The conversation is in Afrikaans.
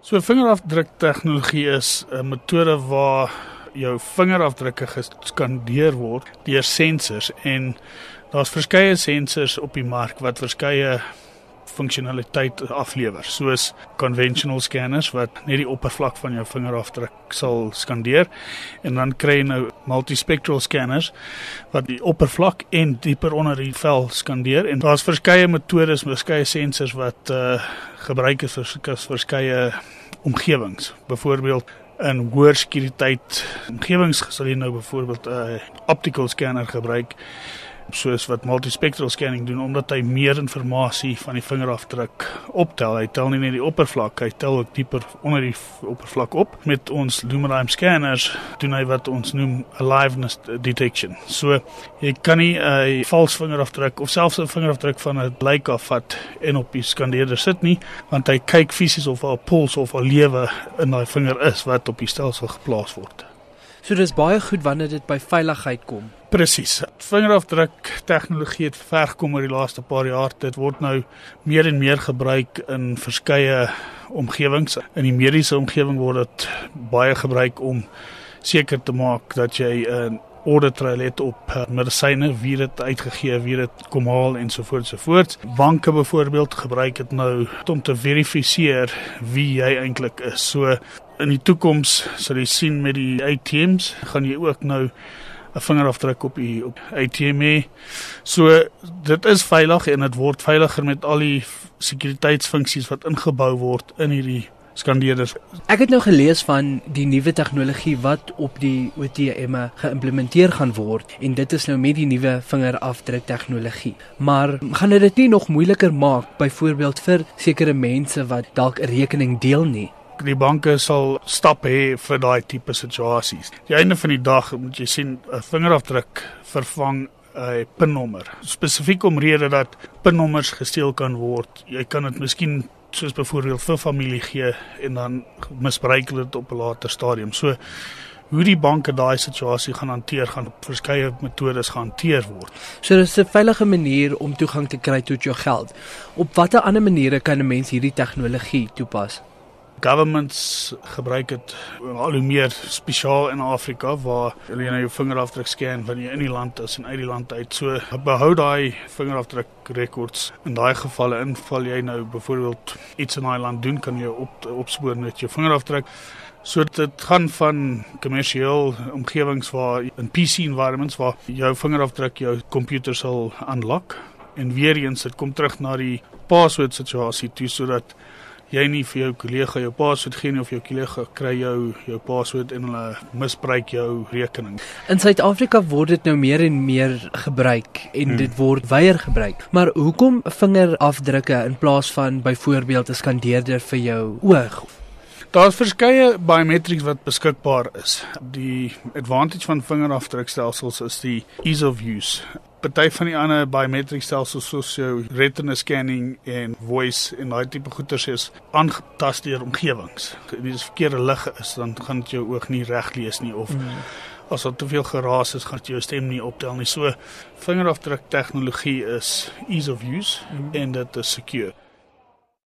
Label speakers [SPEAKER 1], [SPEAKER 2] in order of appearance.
[SPEAKER 1] So vingerafdruk tegnologie is 'n metode waar jou vingerafdrukke geskandeer word deur sensors en daar's verskeie sensors op die mark wat verskeie funksionaliteit aflewer soos conventional scanners wat net die oppervlak van jou vingerafdruk sal skandeer en dan kry jy nou multispectral scanners wat die oppervlak en dieper onder die vel skandeer en daar's verskeie metodes, verskeie sensors wat uh, gebruik is vir verskeie omgewings. Byvoorbeeld in hoër sekuriteit omgewings sal jy nou byvoorbeeld 'n uh, optical scanner gebruik soos wat multispectral scanning doen omdat hy meer inligting van die vingerafdruk optel. Hy tel nie net die oppervlak, hy tel ook dieper onder die oppervlak op. Met ons Luminime scanners doen hy wat ons noem aliveness detection. So jy kan nie 'n vals vingerafdruk of selfs 'n vingerafdruk van 'n lijk afvat en op die skandeerder sit nie, want hy kyk fisies of 'n puls of 'n lewe in daai vinger is wat op die stelsel geplaas word.
[SPEAKER 2] So dis baie goed wanneer dit by veiligheid kom.
[SPEAKER 1] Presies. Vingerafdruk tegnologie het ver gekom oor die laaste paar jaar. Dit word nou meer en meer gebruik in verskeie omgewings. In die mediese omgewing word dit baie gebruik om seker te maak dat jy 'n order trail het op eh, medisyne, wie dit uitgegee, wie dit kom haal en so voort so voort. Banke byvoorbeeld gebruik dit nou om te verifiseer wie jy eintlik is. So in die toekoms sal jy sien met die ATMs gaan jy ook nou 'n vingerafdruk op die op ATM. So dit is veilig en dit word veiliger met al die sekuriteitsfunksies wat ingebou word in hierdie skandeerders.
[SPEAKER 2] Ek het nou gelees van die nuwe tegnologie wat op die OTM geïmplementeer gaan word en dit is nou met die nuwe vingerafdruk tegnologie. Maar gaan dit nie nog moeiliker maak byvoorbeeld vir sekere mense wat dalk 'n rekening deel nie?
[SPEAKER 1] Die banke sal stap hê vir daai tipe situasies. Die einde van die dag moet jy sien 'n vingerafdruk vervang 'n pinnommer. Spesifiek omrede dat pinnommers gesteel kan word. Jy kan dit miskien soos byvoorbeeld vir familie gee en dan misbruik dit op 'n later stadium. So hoe die banke daai situasie gaan hanteer gaan op verskeie metodes gehanteer word.
[SPEAKER 2] So dis 'n veilige manier om toegang te kry tot jou geld. Op watter ander maniere kan 'n mens hierdie tegnologie toepas?
[SPEAKER 1] Governments gebruik dit al hoe meer spesiaal in Afrika waar jy nou jou vingerafdruk scan wanneer jy in die land is en uit die land uit. So behou daai vingerafdruk rekords. In daai gevalle inval jy nou byvoorbeeld iets in daai land doen kan jy op opspoor met jou vingerafdruk. So dit gaan van kommersieel omgewings waar in PC environments waar jou vingerafdruk jou komputer sal unlock en weer eens dit kom terug na die password situasie toe sodat jy nie vir jou kollega jou paswoord gee nie of jou kollega kry jou jou paswoord en hulle misbruik jou rekening.
[SPEAKER 2] In Suid-Afrika word dit nou meer en meer gebruik en hmm. dit word weier gebruik. Maar hoekom vingerafdrukke in plaas van byvoorbeeld 'n skandeerder vir jou oog?
[SPEAKER 1] Daar's verskeie biometrics wat beskikbaar is. Die advantage van vingerafdrukstelsels is die ease of use party van die ander biometric stelsels soos jou retina scanning en voice en daai tipe goeters is aangetast deur omgewings. As dit verkeerde lig is, dan gaan dit jou oog nie reg lees nie of mm. as daar te veel geraas is, gaan jou stem nie optel nie. So vingerafdruk tegnologie is ease of use mm. en dit is secure.